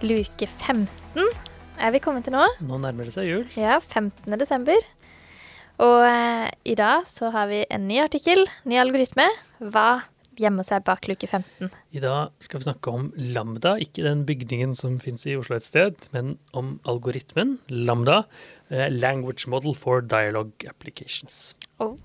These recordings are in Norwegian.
Luke 15 er vi kommet til nå. Nå nærmer det seg jul. Ja, 15. desember. Og eh, i dag så har vi en ny artikkel, ny algoritme. Hva gjemmer seg bak luke 15? I dag skal vi snakke om Lambda, ikke den bygningen som fins i Oslo et sted, men om algoritmen Lambda, eh, Language Model for Dialogue Applications. Oh.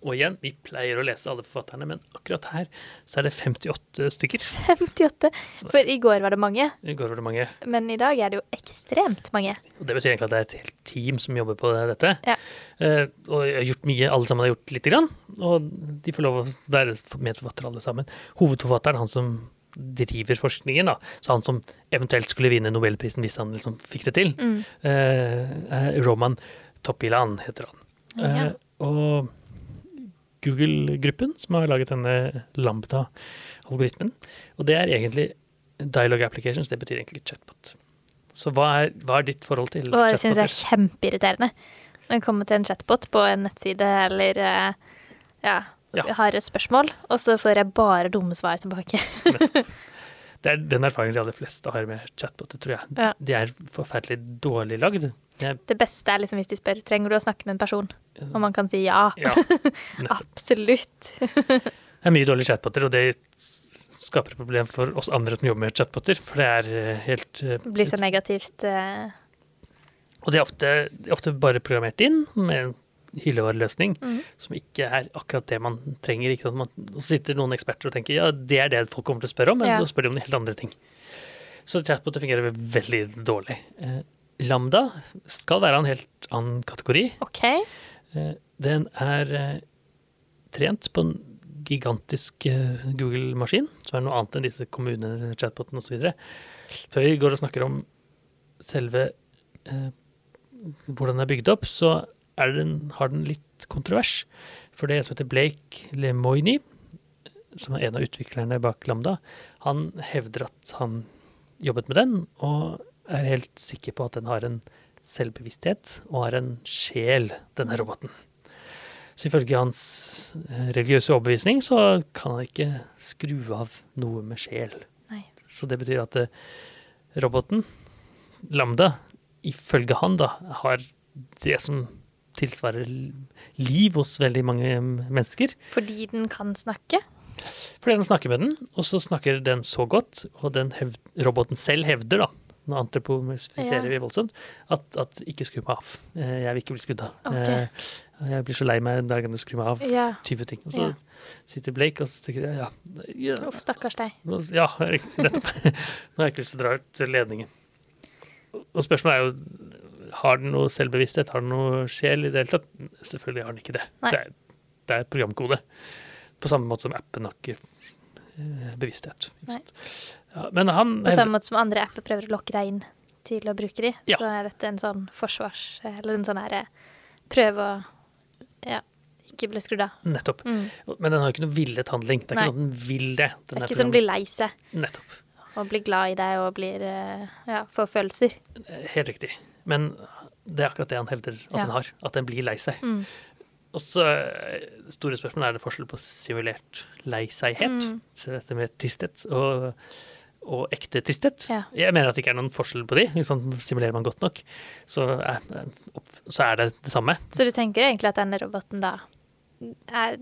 Og igjen, vi pleier å lese alle forfatterne, men akkurat her så er det 58 stykker. 58. For i går var det mange, I går var det mange. men i dag er det jo ekstremt mange. Og det betyr egentlig at det er et helt team som jobber på dette. Ja. Eh, og jeg har gjort mye, alle sammen har gjort lite grann. Og de får lov å være medforfattere alle sammen. Hovedforfatteren, han som driver forskningen, da, så han som eventuelt skulle vinne nobelprisen hvis han liksom fikk det til, Mm. eh, Roman Topilan heter han. Ja. Eh, og Google-gruppen som har laget denne Lambda-algoritmen. Og det er egentlig Dialogue Applications, det betyr egentlig chatbot. Så hva er, hva er ditt forhold til chatbot? det syns jeg er kjempeirriterende. Når jeg kommer til en chatbot på en nettside eller eh, ja, Ja. har et spørsmål, og så får jeg bare dumme svar tilbake. Det er den erfaringen de aller fleste har med chatboter, tror jeg. Ja. De er forferdelig dårlig lagd. Jeg, Det beste er liksom hvis de spør trenger du å snakke med en person, og man kan si ja. ja. Absolutt. Det er mye dårlige chatboter, og det skaper et problem for oss andre som jobber med chatboter. For det er eh, helt eh, Det blir så negativt. Uh... Og de er ofte, de er ofte bare programmert inn med hyllevareløsning mm. som ikke er akkurat det man trenger. Ikke sant? Man, sitter noen eksperter og tenker ja, det er det folk kommer til å spørre om, men Ja. så spør de om helt andre ting. Så chatboter fungerer veldig dårlig. Eh, Lambda skal være en helt annen kategori. OK. Eh, Den er eh, trent på en gigantisk eh, Google-maskin, som er noe annet enn disse kommunene, chatbotene osv. Før vi går og snakker om selve eh, hvordan den er bygd opp, så den, har den litt kontrovers. For det som heter Blake Lemoyne, som er en av utviklerne bak Lambda, han hevder at han jobbet med den, og er helt sikker på at den har en selvbevissthet og har en sjel, denne roboten. Så ifølge hans eh, religiøse overbevisning så kan han ikke skru av noe med sjel. Nei. Så det betyr at eh, roboten, Lambda, ifølge han da, har det som tilsvarer liv hos veldig mange mennesker. Fordi den kan snakke. Fordi den snakker med den, og så snakker den så godt, og den hev roboten selv hevder, da, nå antropomorfiserer Ja. vi voldsomt, at, at ikke skru meg av. Eh, Jeg vil ikke bli skrudd av. Ok. Eh, Jeg blir så lei meg dagen du skrur meg av. Ja. Type ting. Og så Ja. sitter Blake og så tenker jeg, ja, ja, Uff, stakkars deg. ja nettopp. Nå har jeg ikke lyst til å dra ut ledningen. Og spørsmålet er jo har den noe selvbevissthet, har den noe sjel i det hele tatt? Selvfølgelig har den ikke det. Det er, det er programkode. På samme måte som appen har ikke eh, bevissthet. ikke? Ja, men han På samme måte som andre apper prøver å lokke deg inn til å bruke de, Ja. så er dette en sånn forsvars... Eller en sånn herre prøve å ja, ikke bli skrudd av. Nettopp. Mm. Men den har ikke noe villet handling. Det er Nei. ikke sånn den vil det. Det er ikke sånn blir lei seg Nettopp. og blir glad i deg og blir eh, ja, får følelser. Eh, Helt riktig. Men det er akkurat det han hevder at Ja. den har. At den blir lei seg. Mm. Og så eh, store spørsmål er det forskjell på simulert lei seg-het, Mm. dette med tristhet, og, og ekte tristhet. Ja. Jeg mener at det ikke er noen forskjell på de. Liksom, simulerer man godt nok, så er, så er det det samme. Så du tenker egentlig at denne roboten da er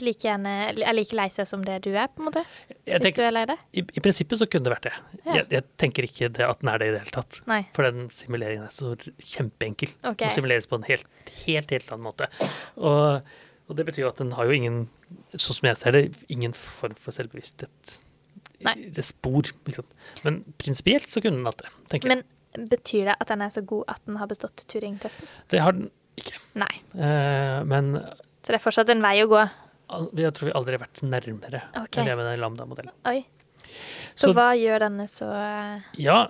like, gjerne, er like lei seg som det du er, på en måte? Jeg Hvis du er lei deg? i, I prinsippet så kunne det vært det. Ja. Jeg, jeg tenker ikke det at den er det i det hele tatt. Nei. For den simuleringen er så kjempeenkel. Okay. Den simuleres på en helt, helt, helt annen måte. Og, og det betyr jo at den har jo ingen, sånn som jeg ser det, ingen form for selvbevissthet. Nei. Det er spor, liksom. Men prinsipielt så kunne den hatt det, tenker jeg. Men betyr det at den er så god at den har bestått Turing-testen? Det har den ikke. Nei. Uh, men Så det er fortsatt en vei å gå. jeg tror vi aldri har vært nærmere okay. enn det med den lambda-modellen. Oi. Så, Så- hva gjør denne så eh, Ja,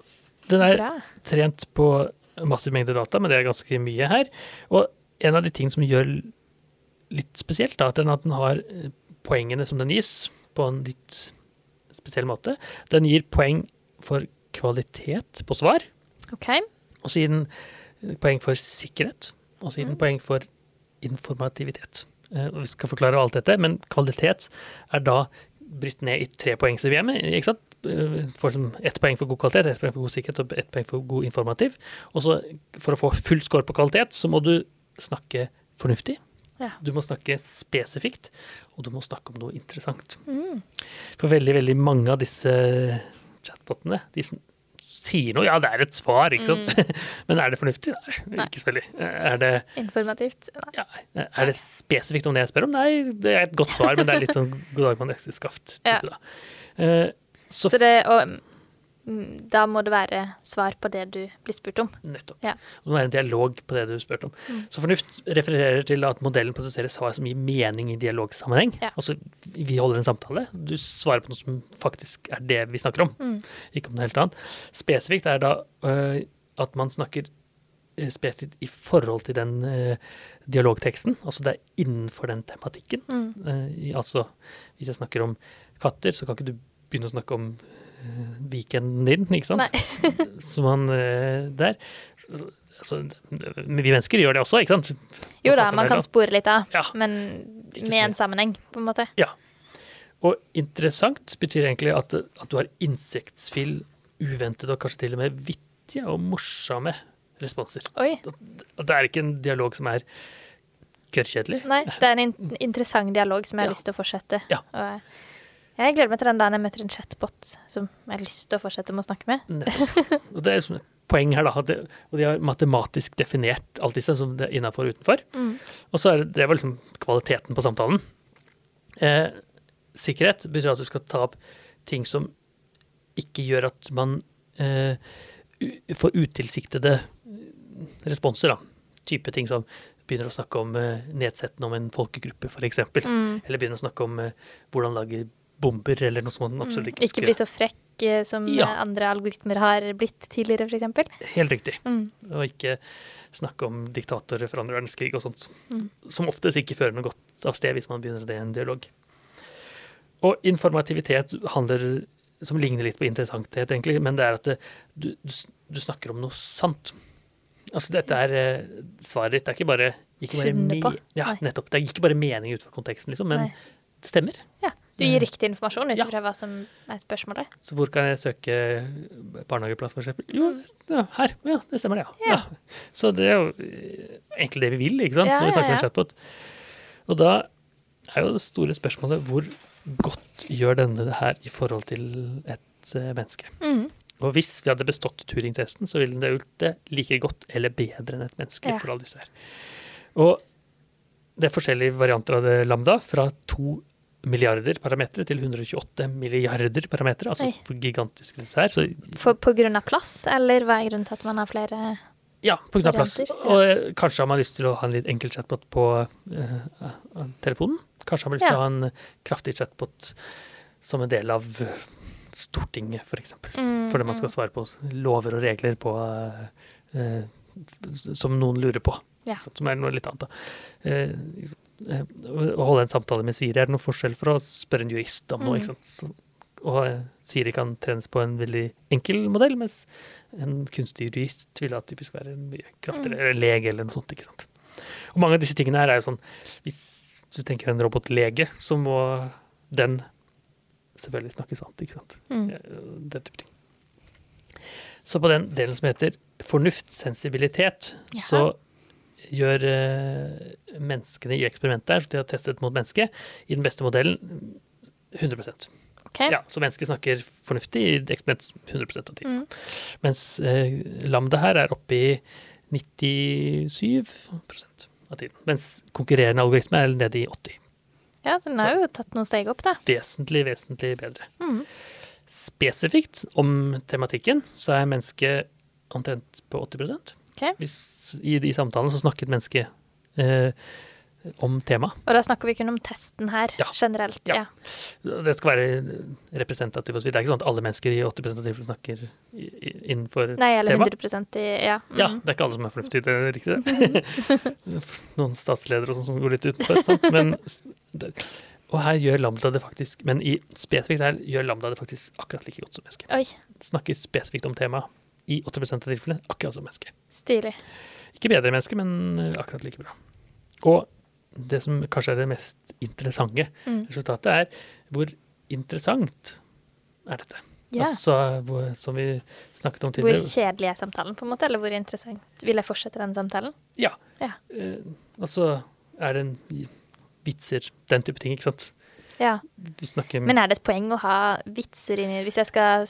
Den er Bra. trent på massiv mengde data, men det er ganske mye her. Og en av de ting som gjør litt spesielt, da, at den, at den har eh, poengene som den gis, på en litt spesiell måte. Den gir poeng for kvalitet på svar, Okay. og så gir den poeng for sikkerhet, og så gir den Mm. poeng for informativitet. Eh, og Vi skal forklare alt dette, men kvalitet er da brytt ned i tre poengsystemet. ikke sant? Eh, Får som ett poeng for god kvalitet, ett poeng for god sikkerhet og ett poeng for god informativ. Og så for å få full score på kvalitet, så må du snakke fornuftig. Ja. Du må snakke spesifikt, og du må snakke om noe interessant. Mm. For veldig, veldig mange av disse chatbotene, de sier noe. Ja, det er et svar, ikke sant? Men er det fornuftig? Nei, Mm. Nei. ikke så veldig. Er det, Informativt. Nei. ja, er det spesifikt om det jeg spør om? Nei, det er et godt svar, men det er litt sånn god dag, mann, økseskaft. Ja. Da. Eh, Så, Så det og, mm, Da må det være svar på det du blir spurt om. nettopp. Ja. Det må være en dialog på det du spurte om. Så fornuft refererer til at modellen produserer svar som gir mening i dialogsammenheng. Ja. Altså, vi holder en samtale. Du svarer på noe som faktisk er det vi snakker om, Mm. ikke om noe helt annet. Spesifikt er da øh, at man snakker øh, spesifikt i forhold til den øh, dialogteksten. Altså det er innenfor den tematikken. Mm. Uh, i- altså, hvis jeg snakker om katter, så kan ikke du begynne å snakke om uh, weekenden din, ikke sant? Som han eh, der. Så- Altså, vi mennesker gjør det også, ikke sant? Jo da, man kan spore litt av, Ja. men med en sammenheng, på en måte. Ja. Og interessant betyr egentlig at, at du har insektsfill, uventede og kanskje til og med vittige og morsomme responser. Oi. Det er ikke en dialog som er kørrkjedelig. Nei, det er en in interessant dialog som jeg har Ja. lyst til å fortsette. Ja. Og jeg gleder meg til den dagen jeg møter en chatbot som jeg har lyst til å fortsette med å snakke med. Og det er liksom et poeng her, da. Det, og de har matematisk definert alt disse som det er innafor og utenfor. Mm. Og så er det, det var liksom kvaliteten på samtalen. Eh, sikkerhet betyr at du skal ta opp ting som ikke gjør at man eh, får utilsiktede responser, da. Type ting som begynner å snakke om eh, nedsettende om en folkegruppe, f.eks. Mm. Eller begynner å snakke om eh, hvordan lage bomber, eller noe som man absolutt ikke skal Ikke bli så frekk eh, som Ja. eh, andre algoritmer har blitt tidligere, f.eks. Helt riktig. Mm. Og ikke snakke om diktatorer fra andre verdenskrig og sånt. Mm. Som oftest ikke fører noe godt av sted hvis man begynner det i en dialog. Og informativitet handler som ligner litt på interessanthet, egentlig, men det er at det, du, du, du snakker om noe sant. Altså dette er eh, svaret ditt. Det er ikke bare, ikke bare me- Ja, nettopp. Det er ikke bare mening ut fra konteksten, liksom, men Nei. det stemmer. Ja. Du gir riktig informasjon ut Ja. hva som er spørsmålet. Så hvor kan jeg søke barnehageplass, eksempel? Jo, ja, her. Ja, det stemmer det, ja. Ja. Så det er jo eh, egentlig det vi vil, ikke sant, når vi snakker med en chatbot. Og da er jo det store spørsmålet hvor godt gjør denne det her i forhold til et eh, menneske? Mm. Og hvis vi hadde bestått Turing-testen, så ville den det gjort det like godt eller bedre enn et menneske for alle disse her. Og det er forskjellige varianter av det lambda, fra to milliarder parametere til 128 milliarder parametere, altså Oi. hvor gigantiske disse her. Så For, på grunn av plass, eller hva er grunnen til at man har flere ja, av plass. Og ja. Eh, kanskje har man lyst til å ha en litt enkel chatbot på eh, telefonen. Kanskje har man lyst til Ja. å ha en kraftig chatbot som en del av Stortinget, f.eks. For mm, Fordi man skal svare på lover og regler på uh, som noen lurer på. Ja. Som er noe litt annet. Da. Eh, eh, å holde en samtale med Siri er det noe forskjell fra å spørre en jurist om noe. Mm. Ikke sant? Så, og Siri kan trenes på en veldig enkel modell, mens en kunstig jurist vil da typisk være en mye kraftigere, Mm. eller lege eller noe sånt. ikke sant? Og mange av disse tingene her er jo sånn Hvis du tenker en robotlege, så må den selvfølgelig snakke sant, ikke sant? Mm. Den type ting. Så på den delen som heter fornuftsensibilitet, ja. så gjør eh, menneskene i eksperimentet her, som de har testet mot mennesket, i den beste modellen 100 Okay. Ja, Så mennesket snakker fornuftig i eksperiment 100% av tiden. Mm. Mens eh, Lambda her er oppe i 97% av tiden. Mens konkurrerende algoritme er nede i 80. Ja, så den har jo tatt noen steg opp, da. Vesentlig, vesentlig bedre. Mm. Spesifikt om tematikken så er mennesket omtrent på 80 Ok. Hvis I de samtalene så snakket mennesket eh, om temaet. Og da snakker vi kun om testen her, Ja. generelt. Ja. Ja. Det skal være representativt og så videre. Det er ikke sånn at alle mennesker i 80% av tilfellene snakker innenfor temaet. Nei, eller Tema? 100 i Ja. Mm. Ja, det er ikke alle som er fornuftige, til det riktig det. Noen statsledere og sånn som går litt utenfor. Sant? Men, og her gjør Lambda det faktisk Men i spesifikt her gjør Lambda det faktisk akkurat like godt som menneske. Snakker spesifikt om temaet i 80 av tilfellene akkurat som menneske. stilig. Ikke bedre menneske, men eh, akkurat like bra. Og det som kanskje er det mest interessante Mm. resultatet, er hvor interessant er dette. Ja. Altså, hvor, som vi snakket om tidligere. Hvor kjedelig er samtalen, på en måte? Eller hvor interessant? Vil jeg fortsette den samtalen? Ja. Ja. Eh, så er det en vitser, den type ting, ikke sant? Ja. Vi snakker Men er det et poeng å ha vitser inni Hvis jeg skal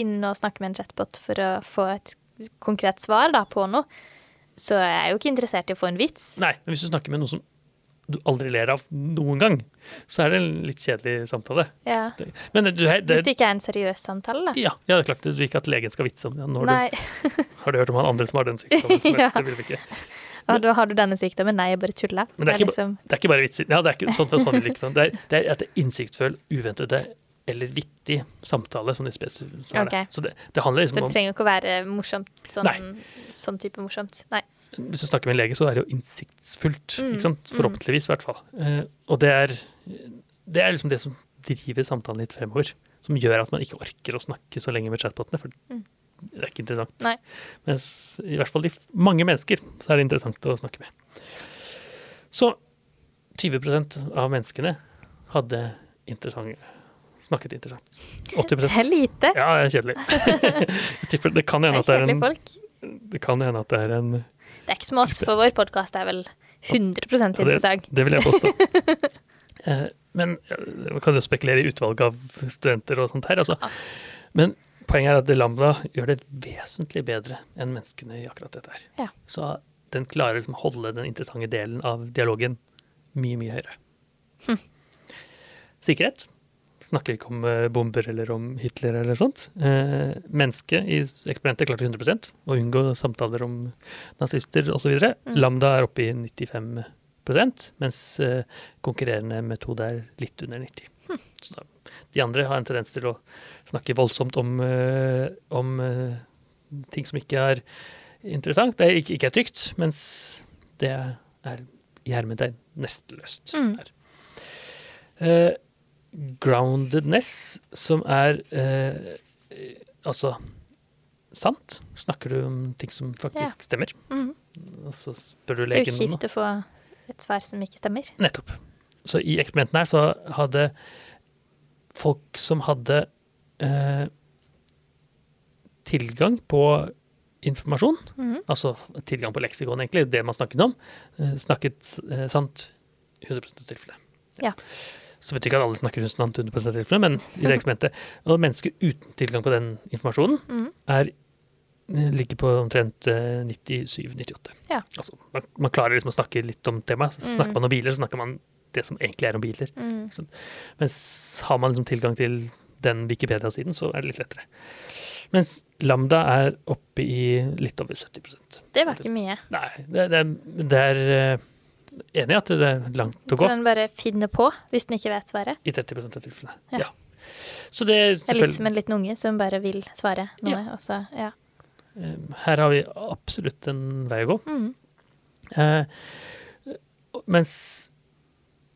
inn og snakke med en chatbot for å få et konkret svar da, på noe, så jeg er jeg jo ikke interessert i å få en vits. Nei, men hvis du snakker med noen som du aldri ler av noen gang, så er det en litt kjedelig samtale. Ja. Men du, det, Hvis det ikke er en seriøs samtale, da. ja, ja, det er klart. Du vil ikke at legen skal vitse om det. Nå har, Nei. du, har du hørt om han andre som har den sykdommen? Ja. Det vil vi ikke. Da har du denne sykdommen. Nei, jeg bare tuller. Men det er ikke, liksom det er ikke bare vitser. Ja, det er ikke sånn sånn liksom. Det er, det er at det er innsiktsfull, uventede eller vittig samtale som de spesifikt så er det. Ok. Så det, det handler Så liksom det trenger ikke å være morsomt. Sånn, sånn type morsomt. Nei. Hvis du snakker med en lege, så er det jo innsiktsfullt. Mm, Ikke sant? mm. Forhåpentligvis, i hvert fall. Eh, og det er, det er liksom det som driver samtalen litt fremover. Som gjør at man ikke orker å snakke så lenge med chatbotene. For Mm. det er ikke interessant. Nei. Mens i hvert fall de mange mennesker så er det interessant å snakke med. Så 20% av menneskene hadde interessant, snakket interessant. 80 Det er lite. Ja, det er kjedelig. Jeg tipper det kan hende at det er en folk. Det kan hende at det er en Det er ikke som oss, for vår podkast er vel 100 Ja, interessant. Det vil jeg påstå. Eh, Men man kan jo spekulere i utvalg av studenter og sånt her. Altså. Men poenget er at Lambda gjør det vesentlig bedre enn menneskene i akkurat dette her. Ja. Så den klarer liksom å holde den interessante delen av dialogen mye, mye høyere. Hm. Sikkerhet. Snakker ikke om eh, bomber eller om Hitler eller sånt. Eh, mennesket i eksperimentet klarte 100% å unngå samtaler om nazister osv. Mm. Lambda er oppe i 95% mens eh, konkurrerende metode er litt under 90 mm. Så de andre har en tendens til å snakke voldsomt om, eh, om eh, ting som ikke er interessant, det er ikke, ikke er trygt, mens det er i hermetegn nesteløst. Mm. Eh, groundedness, som er eh, altså sant. Snakker du om ting som faktisk stemmer, Mm. og så spør du legen om noe. kjipt å få et svar som ikke stemmer. Nettopp. Så i eksperimentene her så hadde folk som hadde eh, tilgang på informasjon, Mhm. altså tilgang på leksikon egentlig, det man snakket om, eh, snakket eh, sant 100 av tilfellet. Ja. Så betyr ikke at alle snakker sant 100 av tilfellet, men i det eksperimentet. Og mennesker uten tilgang på den informasjonen Mhm. er, eh, ligger på omtrent eh, 97-98. Ja. Altså, man, man klarer liksom å snakke litt om temaet. Mm. Snakker man om biler, så snakker man det som egentlig er om biler. Mm. Mens har man liksom tilgang til den Wikipedia-siden, så er det litt lettere. Mens Lambda er oppe i litt over 70% Det var ikke mye. Nei, det, det, det er eh, Enig i at det er langt å gå. Så den bare finner på hvis den ikke vet svaret. i 30 av tilfellene. Ja. Ja. Så det er Det er litt som en liten unge som bare vil svare noe, Ja. Også, ja. eh, Her har vi absolutt en vei å gå. Mm. Eh, mens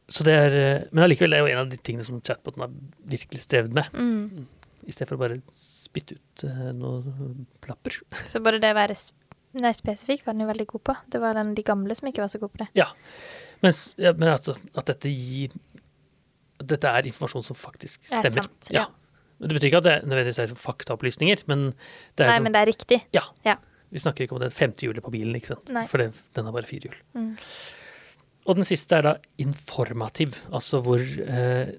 Så det er eh, Men allikevel, det er jo en av de tingene som chatboten har virkelig strevd med. Mm. I stedet for å bare spytte ut eh, noen plapper. Så bare det å være Nei, spesifikk var den jo veldig god på. Det var den, de gamle som ikke var så gode på det. Ja. Mens, ja, men altså, at dette gir Dette er informasjon som faktisk Det er stemmer. sant, ja. ja. Det betyr ikke at det nødvendigvis er faktaopplysninger, men det er Nei, som, men det er riktig. ja. ja. Vi snakker ikke om det femte hjulet på bilen, ikke sant? Nei. for det, den har bare fire hjul. Mm. Og den siste er da informativ, altså hvor eh,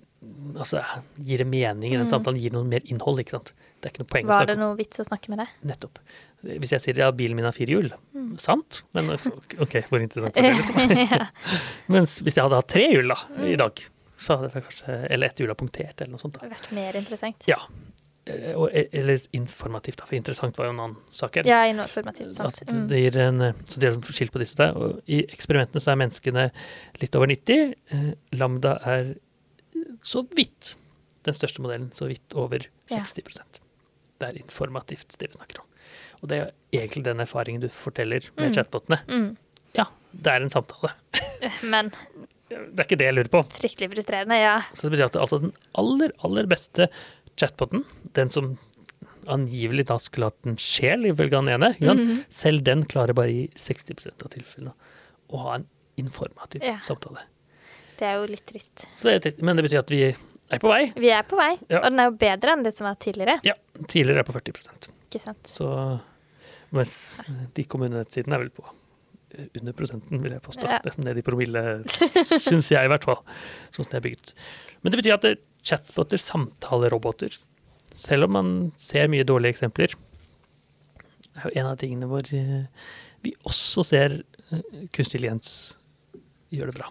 altså, Gir det mening i den Mm. samtalen? Gir det noe mer innhold? ikke sant? Det er ikke noe poeng Var det noe vits å snakke med deg? Nettopp. Hvis jeg sier ja, bilen min har fire hjul, Mm. sant? Men OK, hvor interessant var det? Liksom? ja. Mens hvis jeg hadde hatt tre hjul da, i dag, så hadde jeg kanskje Eller ett hjul har punktert, eller noe sånt. da. Det vært mer interessant. Ja. eh, Eller informativt, da, for interessant var jo en annen sak her. Ja, informativt. Sant. Mm. det gir en, eh, så de har skilt på disse der. Og I eksperimentene så er menneskene litt over 90. Eh, Lambda er så vidt den største modellen, så vidt over Ja. 60 Det er informativt, det vi snakker om. Og det er egentlig den erfaringen du forteller med Mm. chatbotene. Mm. Ja, det er en samtale. Men Det er ikke det jeg lurer på. fryktelig frustrerende, ja. Så det betyr at altså den aller, aller beste chatboten, den som angivelig da skulle hatt en sjel, ifølge han ene, mm? Mhm. selv den klarer bare i 60% av tilfellene å ha en informativ Ja. samtale. Det er jo litt trist. Så det, er- men det betyr at vi er på vei. Vi er på vei, Ja. og den er jo bedre enn det som var tidligere. Ja, tidligere er på 40 Ikke sant? Så mens de kommunenettsidene er vel på eh, under prosenten, vil jeg påstå. Ja. Nesten ned i promille, syns jeg i hvert fall. Sånn som det er bygget. Men det betyr at det er chatboter, samtaleroboter, selv om man ser mye dårlige eksempler, er jo en av tingene hvor eh, vi også ser eh, kunstig intelligens gjøre det bra.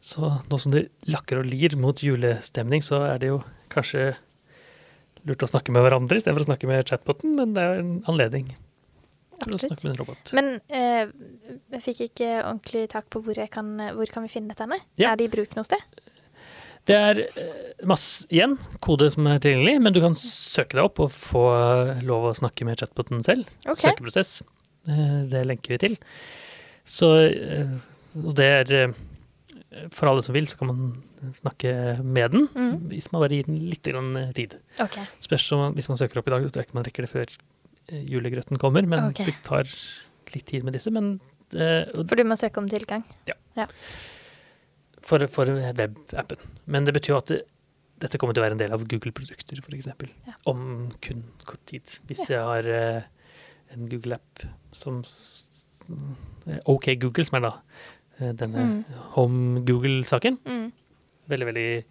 Så nå som det lakker og lir mot julestemning, så er det jo kanskje lurt å snakke med hverandre istedenfor å snakke med chatboten, men det er en anledning Absolutt. snakke med en robot. Men eh, jeg fikk ikke ordentlig tak på hvor, kan, hvor kan vi finne dette? Ja. Er det i bruk noe sted? Det er eh, masse, igjen, kode som er tilgjengelig, men du kan søke deg opp og få lov å snakke med chatboten selv. Ok. Søkeprosess. Eh, Det lenker vi til. Så eh, det er For alle som vil, så kan man snakke med den, mm. hvis man bare gir den litt grann eh, tid. Okay. Spørs om hvis man søker opp i dag, så tror jeg ikke man rekker det før eh, julegrøten kommer. Men okay. det tar litt tid med disse. Men uh, For du må søke om tilgang. Ja. for, for webappen. Men det betyr at det, dette kommer til å være en del av Google-produkter, f.eks. Ja. Om kun kort tid. Hvis jeg har uh, en Google-app som eh, OK Google, som er da eh, denne Mm. Home Google-saken, Mm. veldig, veldig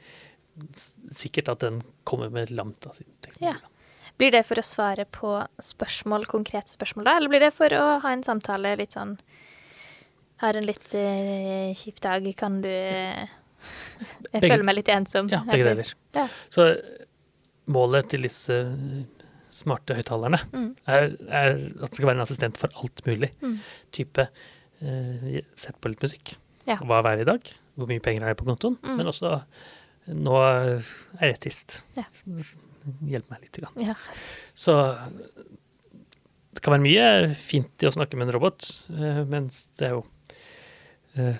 sikkert at den kommer med Lambda sin teknologi. Ja. Blir det for å svare på spørsmål, konkrete spørsmål da, eller blir det for å ha en samtale litt sånn Har en litt uh, kjip dag, kan du eh, Jeg Begge- føler meg litt ensom. Ja, begge deler. Ja. Så målet til disse eh, smarte høyttalerne Mm. er, er at det skal være en assistent for alt mulig. Mm. Type eh, sett på litt musikk. Ja. Hva er været i dag? Hvor mye penger har jeg på kontoen? Mm. Men også nå er jeg trist. Ja. Hjelp meg litt. Grann. Ja. Så det kan være mye fint i å snakke med en robot, eh, mens det er jo eh,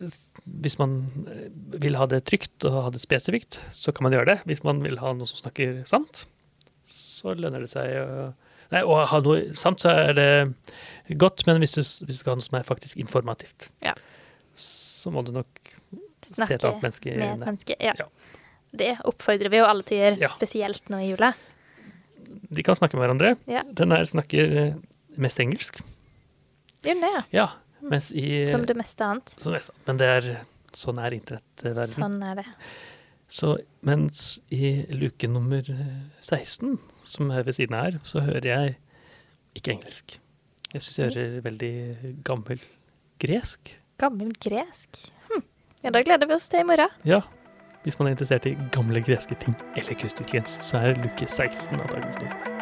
Hvis man eh, vil ha det trygt og ha det spesifikt, så kan man gjøre det. Hvis man vil ha noe som snakker sant, så lønner det seg å Nei, og ha noe sant, så er det godt, men hvis du, hvis du skal ha noe som er faktisk informativt, Ja. så må du nok se et annet menneske med et menneske. Ja. Ja. Det oppfordrer vi jo alle til å gjøre, Ja. spesielt nå i jula. De kan snakke med hverandre. Ja. Den her snakker eh, mest engelsk. Gjør den det, ja. Ja, mens i Som det meste annet. Som. Men det er sånn er internettverdenen. Sånn er det. Så mens i luke nummer eh, 16, som er ved siden av her, så hører jeg ikke engelsk. Jeg syns jeg hører veldig gammel gresk. Gammel gresk. Hm. Ja, da gleder vi oss til i morgen. Ja, hvis man er interessert i gamle greske ting eller kunstig intelligens, så er luke 16 av dagens nyheter.